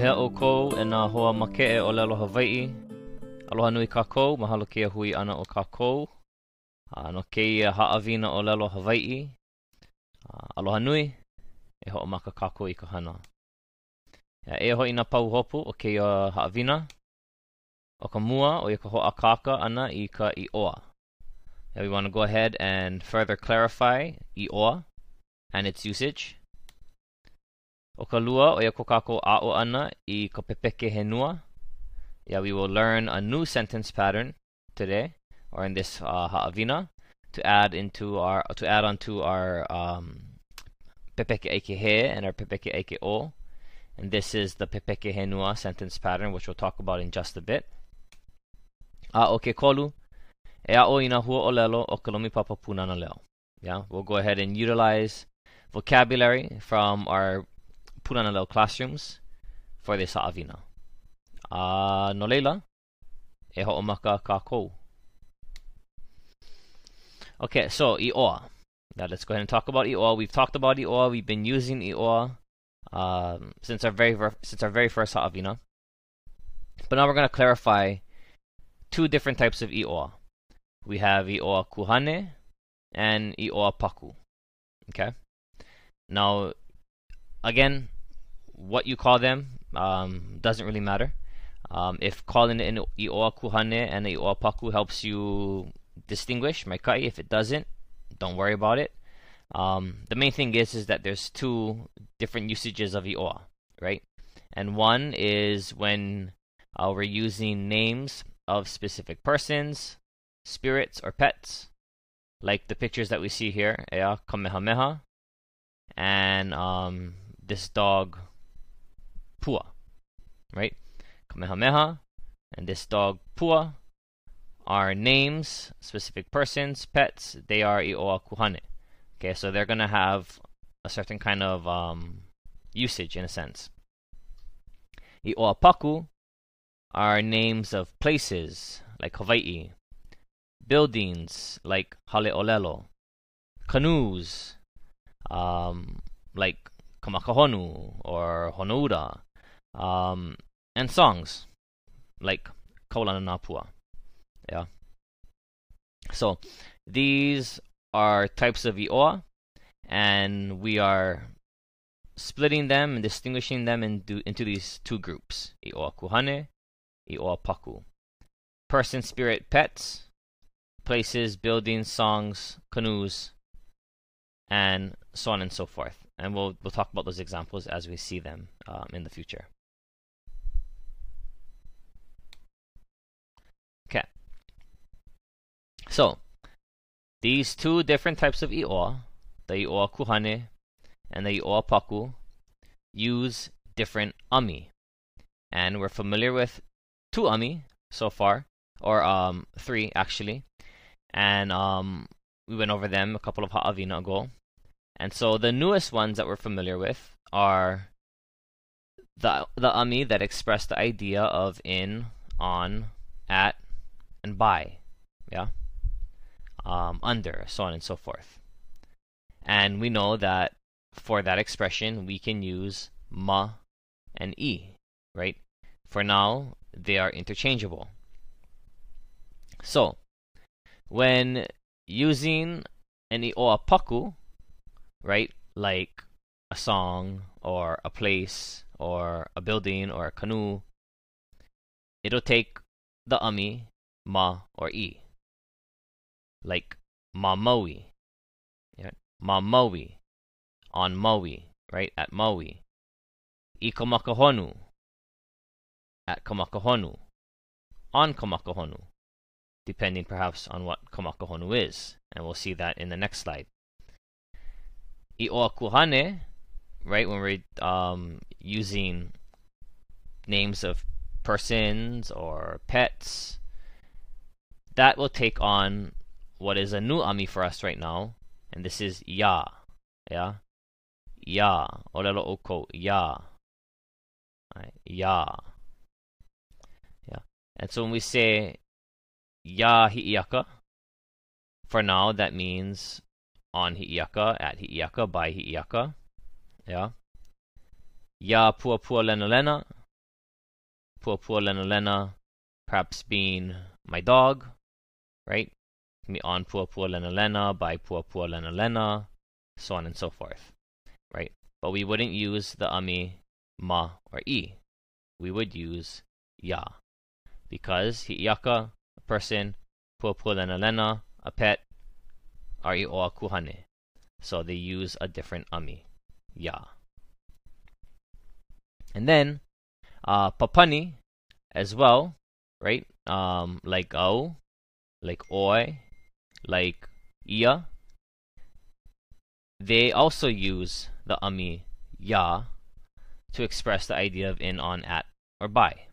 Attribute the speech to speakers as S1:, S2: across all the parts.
S1: Lohea o kou e nā hoa make e o lelo Hawaii. Aloha nui kākou, mahalo kia hui ana o kākou. Uh, no keia haawina o lelo Hawaii. Uh, aloha nui, e ho o maka kākou i ka hana. Ia, e hoi nā pau hopu o keia haawina. O ka mua o i ka hoa kāka ana i ka i oa. Yeah, we want to go ahead and further clarify i oa and its usage. O ka lua o ia ko kako a o ana i ka pepeke henua. Yeah, we will learn a new sentence pattern today, or in this uh, ha'avina, to add into our to add onto our um, pepeke eke he and our pepeke eke o. And this is the pepeke henua sentence pattern, which we'll talk about in just a bit. A o ke kolu, e a o ina hua o lelo o ka lomi papa punana leo. Yeah, we'll go ahead and utilize vocabulary from our Punana classrooms for this ha'awina. Uh, no leila, e ho'omaka ka kou. Okay, so i'oa. Now let's go ahead and talk about i'oa. We've talked about i'oa. We've been using i'oa um, since our very since our very first ha'awina. But now we're going to clarify two different types of i'oa. We have i'oa kuhane and i'oa paku. Okay. Now, again, what you call them um, doesn't really matter. Um, if calling it i'oa kuhane and i'oa paku helps you distinguish maikai, if it doesn't, don't worry about it. Um, the main thing is is that there's two different usages of i'oa, right? And one is when uh, we're using names of specific persons, spirits, or pets, like the pictures that we see here, yeah, kamehameha, and um, this dog Pua, right? Kamehameha and this dog Pua are names, specific persons, pets. They are Ioa Kuhane. Okay, so they're gonna have a certain kind of um, usage in a sense. Ioa Paku are names of places like Hawaii, buildings like Haleolelo, canoes um, like Kamakahonu or Honouda, um, and songs like Kaulana Napua. Yeah. So these are types of Ioa, and we are splitting them and distinguishing them into, into these two groups Ioa Kuhane, Ioa Paku. Person, spirit, pets, places, buildings, songs, canoes, and so on and so forth. And we'll we'll talk about those examples as we see them um, in the future. Okay. So these two different types of i'oa, the i'oa kuhane and the i'oa paku, use different ami. And we're familiar with two ami so far, or um, three actually. And um, we went over them a couple of ha'avina ago. And so the newest ones that we're familiar with are the the ami that express the idea of in, on, at, and by. Yeah. Um, under, so on and so forth. And we know that for that expression we can use ma and e, right? For now, they are interchangeable. So, when using an i'oa paku, right? Like a song or a place or a building or a canoe, it'll take the ami, ma, or e. Like ma maui, yeah? ma maui, on Maui, right? At Maui. I kamakahonu, at kamakahonu, on kamakahonu, depending perhaps on what kamakahonu is. And we'll see that in the next slide kuhane, right, when we're um, using names of persons or pets, that will take on what is a new ami for us right now, and this is ya, yeah, ya, orelo oko, ya, right, ya, yeah, and so when we say ya hi'iaka, for now that means on Hi'iaka, at Hi'iaka, by Hi'iaka. Yeah. Ya Pua Pua Lena Lena, pua pua lena lena, perhaps being my dog, right? On pua pua lena lena, by pua pua lena lena, so on and so forth, right? But we wouldn't use the ami, ma, or e. We would use ya. Because hi'iaka, a person, pua pua lena lena, a pet, are o kuhane. So they use a different ami, ya. And then uh, papani as well, right? Um, like au, like oi, like ia. They also use the ami ya to express the idea of in, on, at, or by.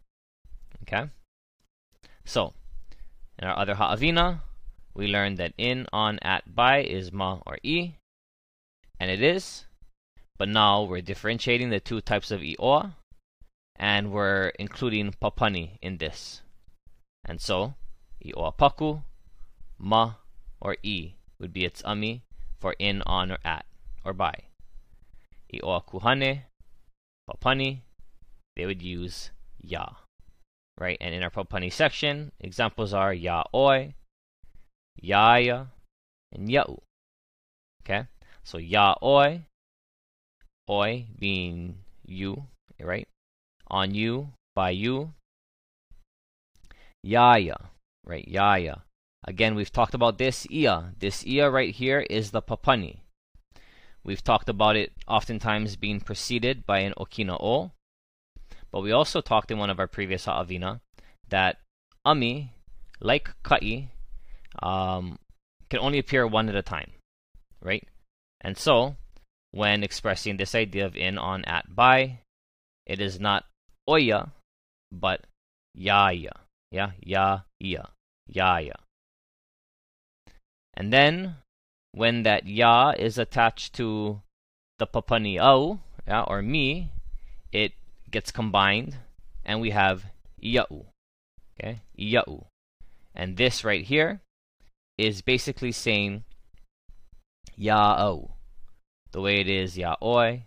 S1: Okay? So, in our other ha'avina, we learned that in, on, at, by is ma or e, and it is. But now we're differentiating the two types of i'oa, and we're including papani in this. And so, i'oa paku, ma, or e would be its ami for in, on, or at, or by. I'oa kuhane, papani, they would use ya. Right? And in our papani section, examples are ya oi, yaya, and ya'u. Okay? So ya oi, oi being you, right? On you, by you. Yaya, right? Yaya. Again, we've talked about this ia. This ia right here is the papani. We've talked about it oftentimes being preceded by an okina o. But we also talked in one of our previous ha'avina that ami, like ka'i, um, can only appear one at a time, right? And so, when expressing this idea of in, on, at, by, it is not oya, but yaya. Yeah, ya, ya, yaya. And then, when that ya is attached to the papani au, yeah, or me, it gets combined, and we have ya'u. Okay, ya'u. And this right here is basically saying ya ya'o. The way it is ya ya'oi,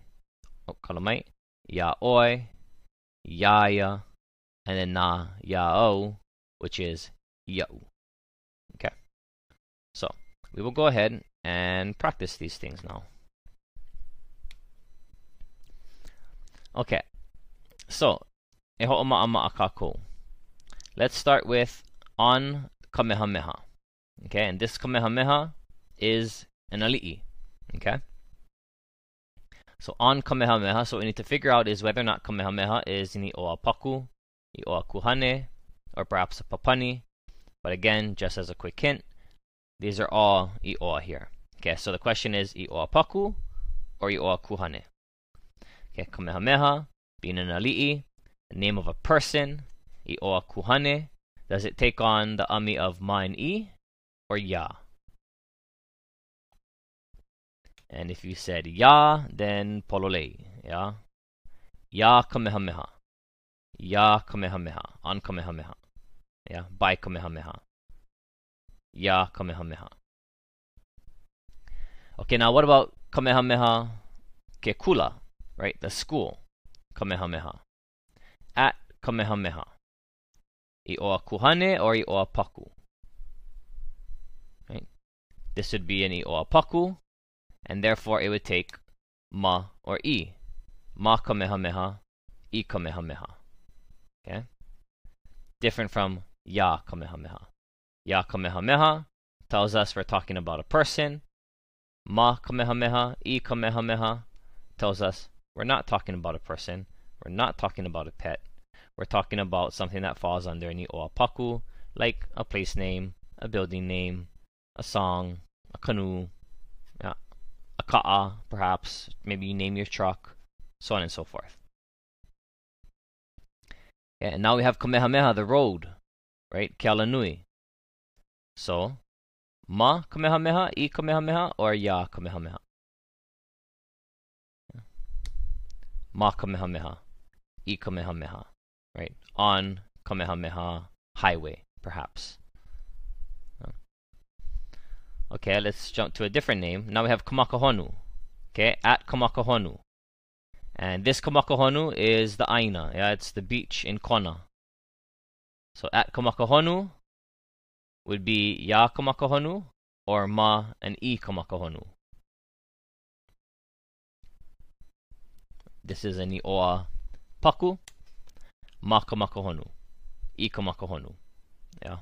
S1: oh, kalamite, ya'oi, yaya, and then na ya'o, which is ya'u. Okay. So, we will go ahead and practice these things now. Okay. So. Let's start with on kamehameha. Okay, and this kamehameha is an ali'i. Okay? So on kamehameha, so we need to figure out is whether or not kamehameha is ni oa paku, i oa kuhane, or perhaps a papani. But again, just as a quick hint, these are all i oa here. Okay, so the question is i oa paku or i oa kuhane. Okay, kamehameha, being an the name of a person, i oa kuhane, does it take on the ami of and i, or ya? And if you said ya, then pololei, Ya, Ya kamehameha. Ya kamehameha. On kamehameha. Yeah, by kamehameha. Ya kamehameha. Okay, now what about kamehameha kekula, right? The school. Kamehameha. At kamehameha. I oa kuhane or i oa paku? Right? This would be an i oa paku, and therefore it would take ma or e. Ma kamehameha, i kamehameha. Okay? Different from ya kamehameha. Ya kamehameha tells us we're talking about a person. Ma kamehameha, i kamehameha tells us we're not talking about a person. We're not talking about a pet. We're talking about something that falls under ni oapaku, like a place name, a building name, a song, a canoe, a ka'a, perhaps. Maybe you name your truck, so on and so forth. Yeah, and now we have Kamehameha, the road, right? Kealanui. So, ma Kamehameha, i Kamehameha, or ya Kamehameha? Ma Kamehameha, i Kamehameha, right? On Kamehameha highway, perhaps. Okay, let's jump to a different name. Now we have Kamakahonu. Okay, at Kamakahonu. And this Kamakahonu is the Aina. Yeah, it's the beach in Kona. So at kamakahonu would be ya kamakahonu or ma and i kamakahonu. This is an oa paku, ma kamakahonu, i kamakahonu. Yeah.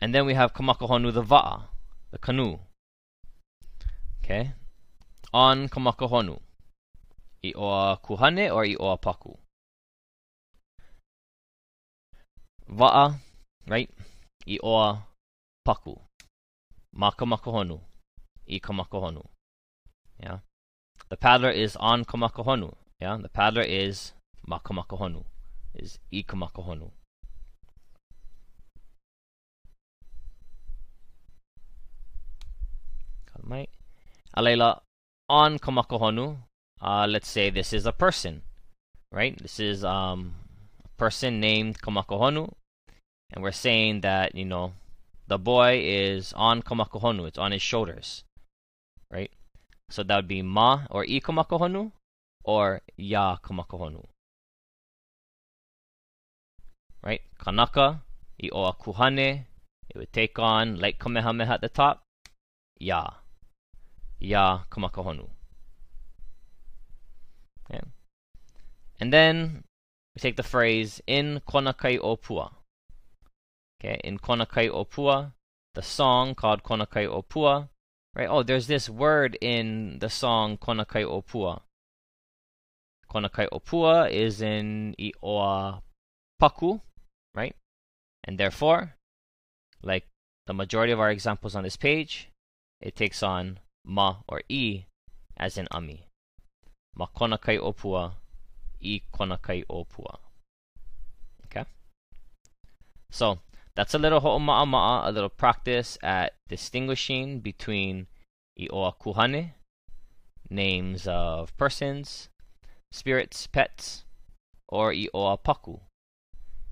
S1: And then we have kamakahonu the va'a, the canoe. Okay? On kamakahonu. I kuhane or i paku. Va'a, right? I oa paku. Ma kamakahonu. I kamakahonu. Yeah? The paddler is on kamakahonu. Yeah? The paddler is makamakahonu. Is i kamakahonu. Kalmai. Alayla on kamakahonu. Uh, let's say this is a person, right? This is um, a person named Kamakahonu, and we're saying that you know the boy is on Kamakahonu. It's on his shoulders, right? So that would be ma or i Kamakahonu or ya Kamakahonu, right? Kanaka i oa kuhane. It would take on like Kamehameha at the top. Ya. Ya Kamakahonu. Okay. And then we take the phrase in Konakai Opua. Okay, in Konakai Opua, the song called Konakai Opua. Right? Oh, there's this word in the song Konakai Opua. Konakai Opua is in Ioa Paku, right? And therefore, like the majority of our examples on this page, it takes on ma or i as in ami. Ma konakai opua, i konakai opua. Okay? So, that's a little ho'oma'ama'a, a little practice at distinguishing between i'oa kuhane, names of persons, spirits, pets, or i'oa paku,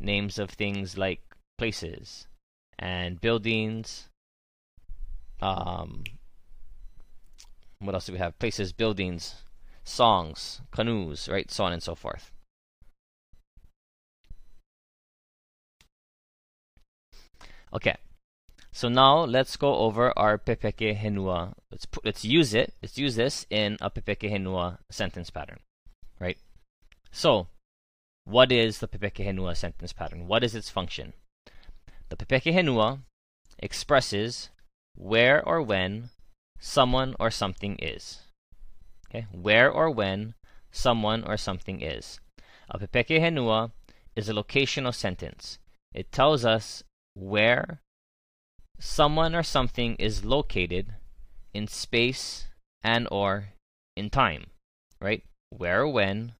S1: names of things like places and buildings. Um, what else do we have? Places, buildings, songs, canoes, right? So on and so forth. Okay, so now let's go over our pepeke henua. Let's put, let's use it. Let's use this in a pepeke henua sentence pattern, right? So, what is the pepeke henua sentence pattern? What is its function? The pepeke henua expresses where or when someone or something is. Okay, where or when someone or something is. A pepeke henua is a locational sentence. It tells us where someone or something is located in space and or in time, right? Where or when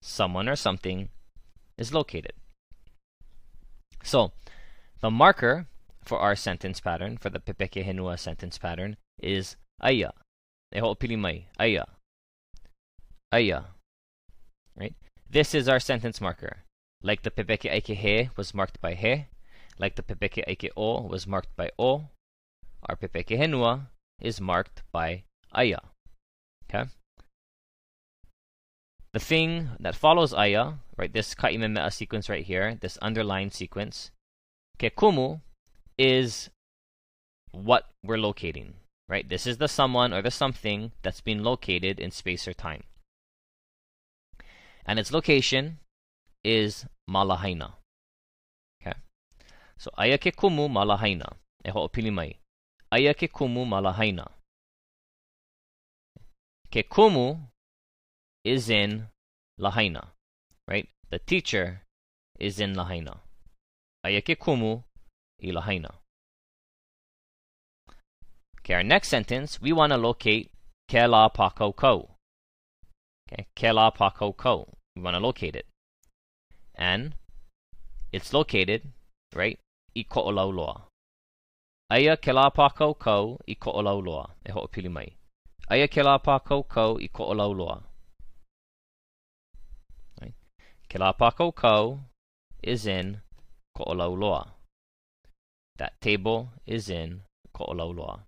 S1: someone or something is located. So, the marker for our sentence pattern, for the Pepeke Henua sentence pattern, is aya. E ho'opili mai. Aya. Aya. Right? This is our sentence marker. Like the Pepeke Aike He was marked by He, like the Pepeke Aike O was marked by O, our Pepeke Henua is marked by Aya. Okay? The thing that follows Aya, right, this Ka'imemea sequence right here, this underlined sequence, Kekumu is what we're locating, right? This is the someone or the something that's been located in space or time. And its location is Malahaina. So aia ke kumu ma lahaina. E ho'opili mai. Aia ke kumu ma lahaina. Ke kumu is in lahaina, right? The teacher is in lahaina. Aia ke kumu i lahaina. Okay, our next sentence, we want to locate ke la pako ko. Okay, ke la pako ko. We want to locate it. And it's located, right, i ko'olauloa. Aia ke la pākau kau i ko'olauloa, e ho'opili mai. Aia ke la pākau kau i ko'olauloa. Right? Ke la pākau kau is in ko'olauloa. That table is in ko'olauloa.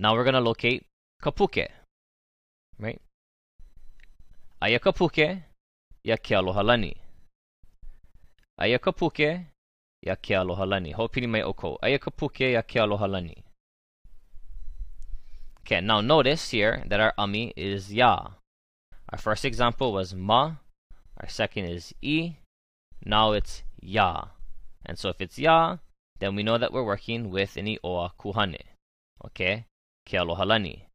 S1: Now we're going to locate kapuke, right? Aia ka puke, ia ke aloha lani. Aia ka puke, ia ke aloha lani. Ho'opili mai oko. Aia ka puke, ia ke aloha lani. Okay, now notice here that our ami is ya. Our first example was ma. Our second is i. Now it's ya. And so if it's ya, then we know that we're working with an oa kuhane. Okay? Ke aloha lani.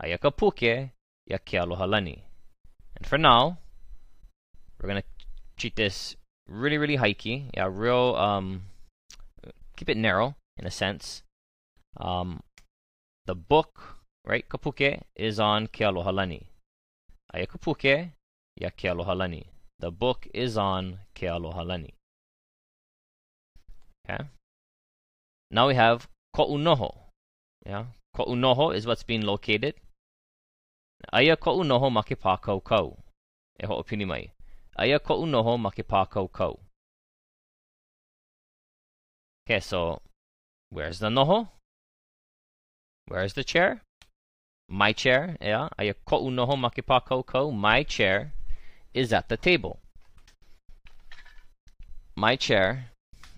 S1: Aia ka puke, ia ke aloha lani. And for now, we're gonna treat this really, really hikey. Yeah, real, um, keep it narrow in a sense. Um, the book, right, kapuke, is on ke aloha lani. Aia kapuke, ia ke aloha lani. The book is on ke aloha lani. Okay. Now we have ko'unoho. Yeah, ko'unoho is what's being located. Aya ko'unoho ma ke pā kau E ho'opini mai. Aia ke pā kau Okay, so where's the noho? Where's the chair? My chair, yeah. Aia ko'unoho ma ke pā kau My chair is at the table. My chair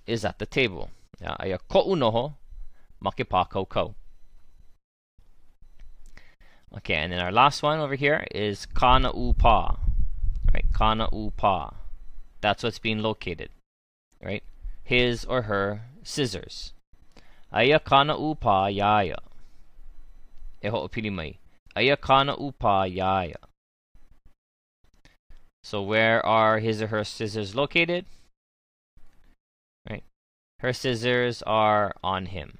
S1: is at the table. Yeah, aia ko'unoho ma ke pā kau Okay, and then our last one over here is kana upa. Right, kana upa. That's what's being located. Right? His or her scissors. Aya kana upa yaya. E ho'opili mai. Aya kana upa yaya. So where are his or her scissors located? Right? Her scissors are on him.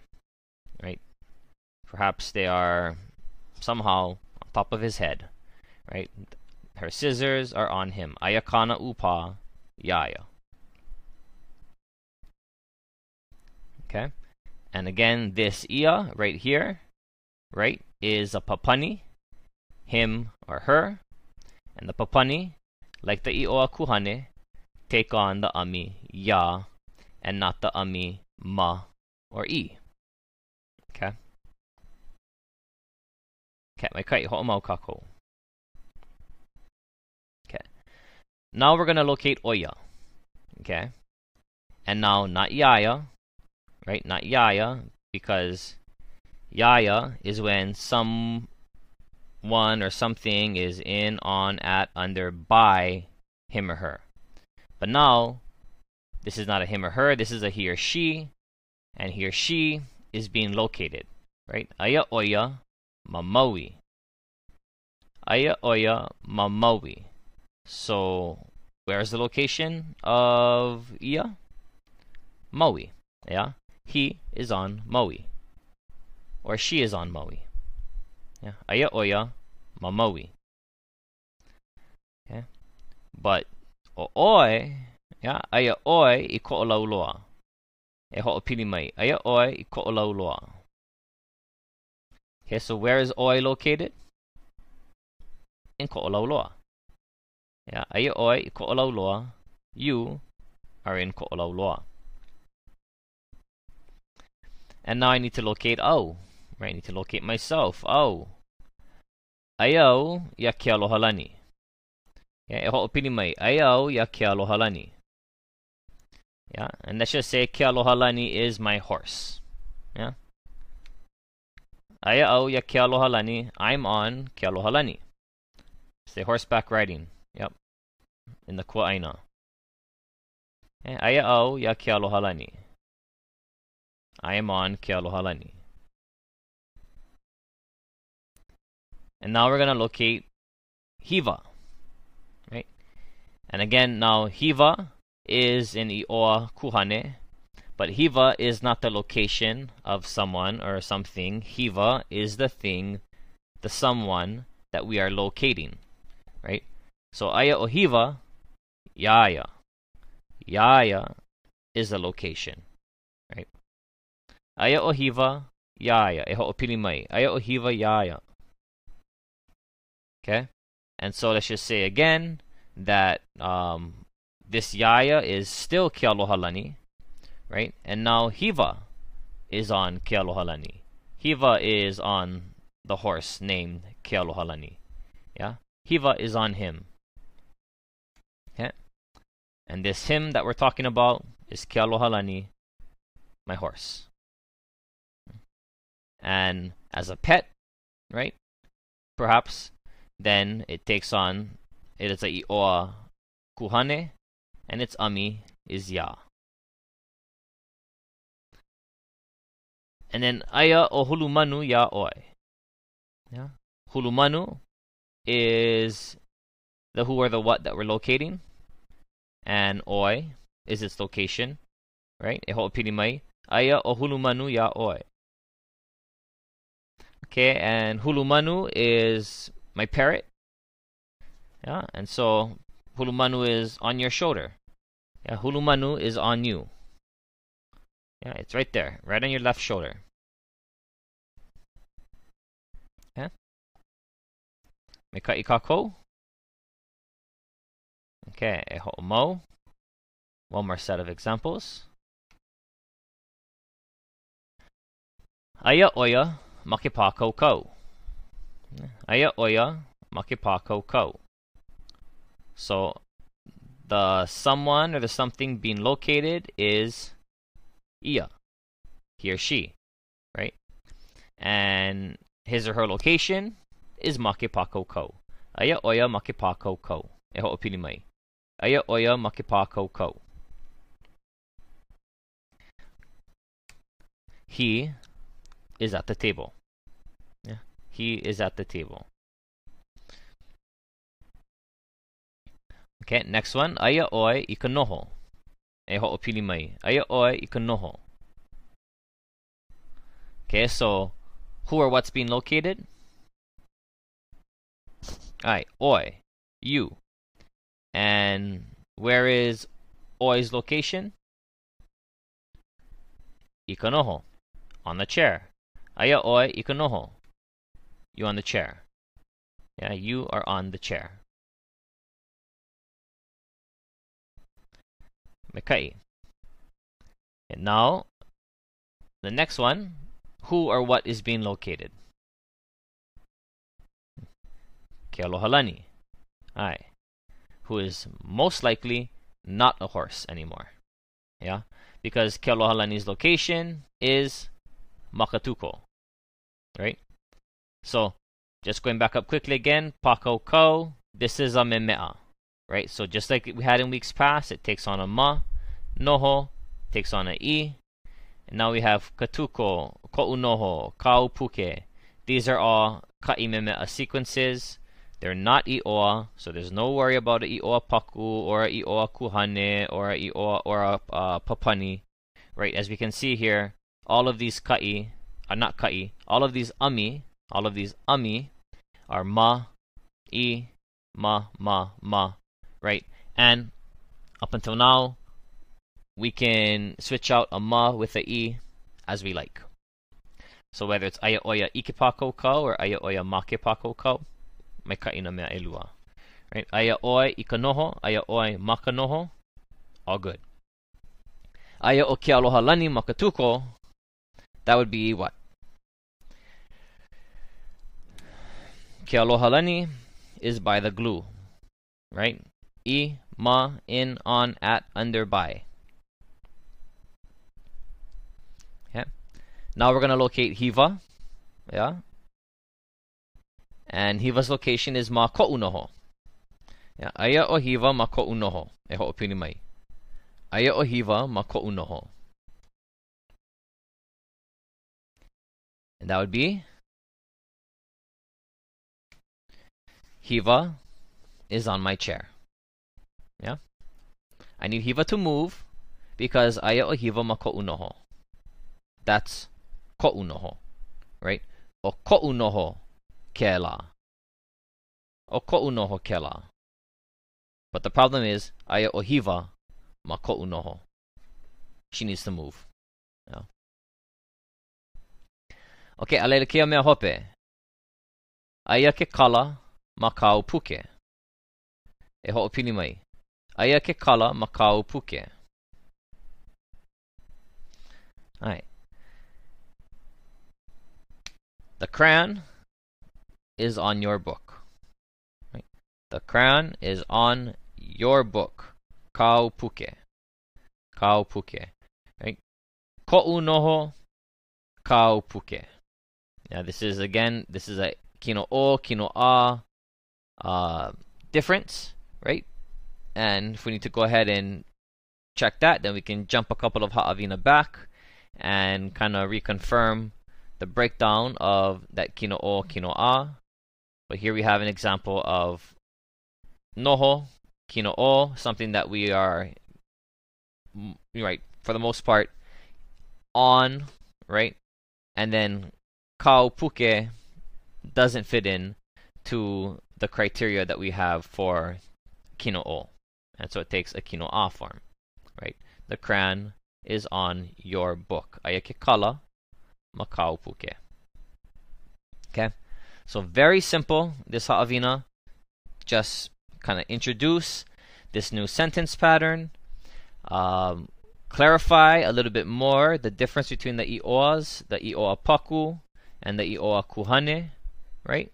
S1: Right? Perhaps they are somehow on top of his head, right? Her scissors are on him. Ayakana upa yaya. Okay? And again, this ia right here, right, is a papani, him or her. And the papani, like the ioa kuhane, take on the ami ya and not the ami ma or e. Okay? Okay, kai kako. Now we're gonna locate Oya. Okay. And now not Yaya, right? Not Yaya, because Yaya is when someone or something is in, on, at, under, by him or her. But now, this is not a him or her, this is a he or she, and he or she is being located, right? Aya Oya Mamawi. Aya Oya Mamawi. So, where's the location of Ia? Maui. Yeah? He is on Maui. Or she is on Maui. Yeah? Aya Oya Mamawi. Okay? But, o oi, yeah? Aya oi i ko'olauloa. E ho ho'opili mai. Aya oi i ko'olauloa. Okay, so where is Oi located? In Ko'olauloa. Yeah, Aya Oi, Ko'olauloa. You are in Ko'olauloa. And now I need to locate O. Right, I need to locate myself. O. Ayo ya ke aloha lani. Yeah, e ho'opini mai. Ayo ya lani. Yeah, and let's just say ke aloha lani is my horse. Yeah. Aya au ya ke aloha lani. I'm on ke aloha lani. Say horseback riding. Yep. In the kuaina. Okay. Eh, aya au ya ke aloha lani. I am on ke aloha lani. And now we're going to locate Hiva. Right? And again, now Hiva is in Ioa Kuhane. But Hiva is not the location of someone or something. Hiva is the thing, the someone that we are locating. Right? So Aya Ohiva, Yaya. Yaya is the location. Right? Aya Ohiva, Yaya. E mai. Aya Ohiva, Yaya. Okay? And so let's just say again that um, this Yaya is still Kialohalani. right? And now Hiva is on Kialohalani. Hiva is on the horse named Kialohalani. Yeah? Hiva is on him. And this him that we're talking about is Kialohalani, my horse. And as a pet, right? Perhaps then it takes on it is a ioa kuhane, and its ami is ya. And then aya o hulumanu ya oi. Yeah. Hulumanu is the who or the what that we're locating. And oi is its location. Right? E ho'opili mai. Aya o hulumanu ya oi. Okay, and hulumanu is my parrot. Yeah, and so hulumanu is on your shoulder. Yeah, hulumanu is on you. Yeah, it's right there, right on your left shoulder. Yeah. Meka ikako. Okay, eh, e mo. One more set of examples. Aya oya makipako ko. Aya oya makipako ko. So the someone or the something being located is ia, he or she, right? And his or her location is makipako ko. Aya oya makipako ko. Eh, e ho'opili mai. Aya oya makipako ko. He is at the table. Yeah, he is at the table. Okay, next one. Aya oi i ka noho. E ho'opili mai. Aya oi i ka. Okay, so who or what's being located? Alright, oi, you. And where is oi's location? Ikonoho, on the chair. Aya oi ikanoho. You on the chair. Yeah, you are on the chair. Mekai. And now, the next one, who or what is being located? Kealohalani. Aye. Who is most likely not a horse anymore. Yeah? Because Kealohalani's location is Makatuko. Right? So, just going back up quickly again, Pako Ko, this is a Memea. Right? So just like we had in weeks past, it takes on a Ma. Noho takes on a E. And now we have Katuko, Ko'unoho, Kaupuke. These are all Ka'imemea sequences. They're not I'oa, so there's no worry about a I'oa Paku or a I'oa Kuhane or a I'oa or a uh, Papani. Right, as we can see here, all of these Ka'i are not Ka'i. All of these Ami, all of these Ami are Ma, I, Ma, Ma, Ma. Right, and up until now, we can switch out a Ma with a E as we like. So whether it's aya oya ikipako kau or aya oya makepako kau, may kaina mea elua. Right? Aya oi ikanoho, aya oi makanoho, all good. Aya o ke aloha lani makatuko, that would be what? Ke aloha lani is by the glue, right? I, ma, in, on, at, under, by. Yeah. Now we're going to locate Hiva. Yeah. And Hiva's location is ma ko'unoho. Yeah. Aya o Hiva ma ko'unoho. E ho'opini mai. Aya o Hiva ma ko'unoho. And that would be Hiva is on my chair. Yeah? I need Hiva to move because aya o Hiva ma ko'unoho. That's ko'unoho. Right? O ko'unoho ke la. O ko'unoho ke la. But the problem is aya o Hiva ma ko'unoho. She needs to move. Yeah. Okay, alele kia mea hope. Aia ke kala ma kau puke. E ho'opini mai. Aia ke kala ma kau puke. Alright. The crayon is on your book. Right? The crayon is on your book. Kau puke. Kau puke. Right? Ko'u noho, kau puke. Now this is again, this is a kino o, kino a uh, difference, right? And if we need to go ahead and check that, then we can jump a couple of ha'avina back and kind of reconfirm the breakdown of that kino o, kino a. But here we have an example of noho, kino o, something that we are, mm, right, for the most part, on, right? And then kau puke doesn't fit in to the criteria that we have for kino o. And so it takes a kino a form, right? The crayon is on your book. Ayake kala makau puke. Okay? So very simple, this ha'avina. Just kind of introduce this new sentence pattern. Um, clarify a little bit more the difference between the i'oas, the i'oa paku, and the i'oa kuhane, right?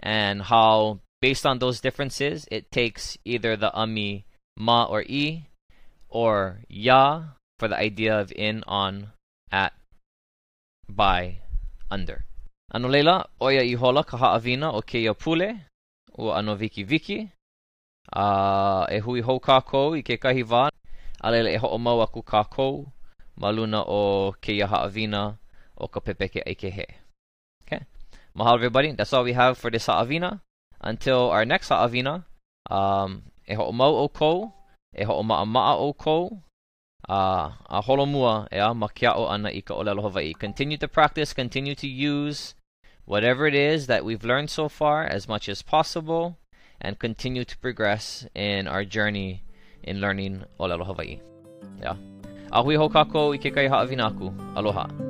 S1: And how, based on those differences, it takes either the ami ma or i, or ya for the idea of in, on, at, by, under. Ano leila, oia i hola ka haawina o keia pule, o ano viki viki, uh, e hui hou kākou i ke kahi wā, Alele e ho mau aku kākou, maluna o ke ha'avina o ka pepeke ake he. Okay. Mahalo everybody. That's all we have for this ha'avina. Until our next ha'avina, um, e ho mau o kou, e ho ma'a ma'a o kou, uh, a holomua e a makia'o ana i ka olelo Hawaii. Continue to practice, continue to use whatever it is that we've learned so far as much as possible, and continue to progress in our journey in learning Olelo Hawaii. Yeah. Ahui ho kako i kai. Aloha.